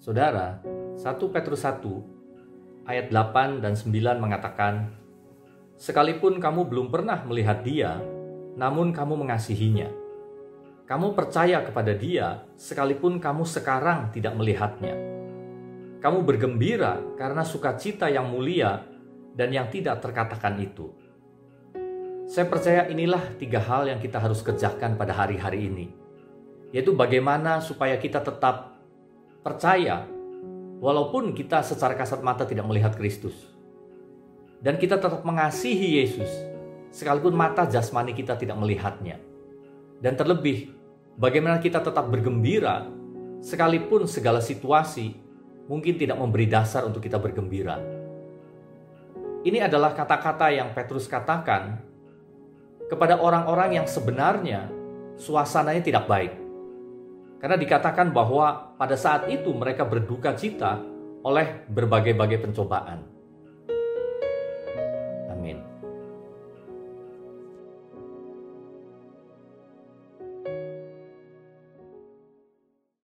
Saudara, 1 Petrus 1 ayat 8 dan 9 mengatakan, Sekalipun kamu belum pernah melihat dia, namun kamu mengasihinya. Kamu percaya kepada dia sekalipun kamu sekarang tidak melihatnya. Kamu bergembira karena sukacita yang mulia dan yang tidak terkatakan itu. Saya percaya inilah tiga hal yang kita harus kerjakan pada hari-hari ini, yaitu bagaimana supaya kita tetap percaya walaupun kita secara kasat mata tidak melihat Kristus. Dan kita tetap mengasihi Yesus sekalipun mata jasmani kita tidak melihatnya. Dan terlebih, bagaimana kita tetap bergembira sekalipun segala situasi mungkin tidak memberi dasar untuk kita bergembira. Ini adalah kata-kata yang Petrus katakan kepada orang-orang yang sebenarnya suasananya tidak baik karena dikatakan bahwa pada saat itu mereka berduka cita oleh berbagai-bagai pencobaan.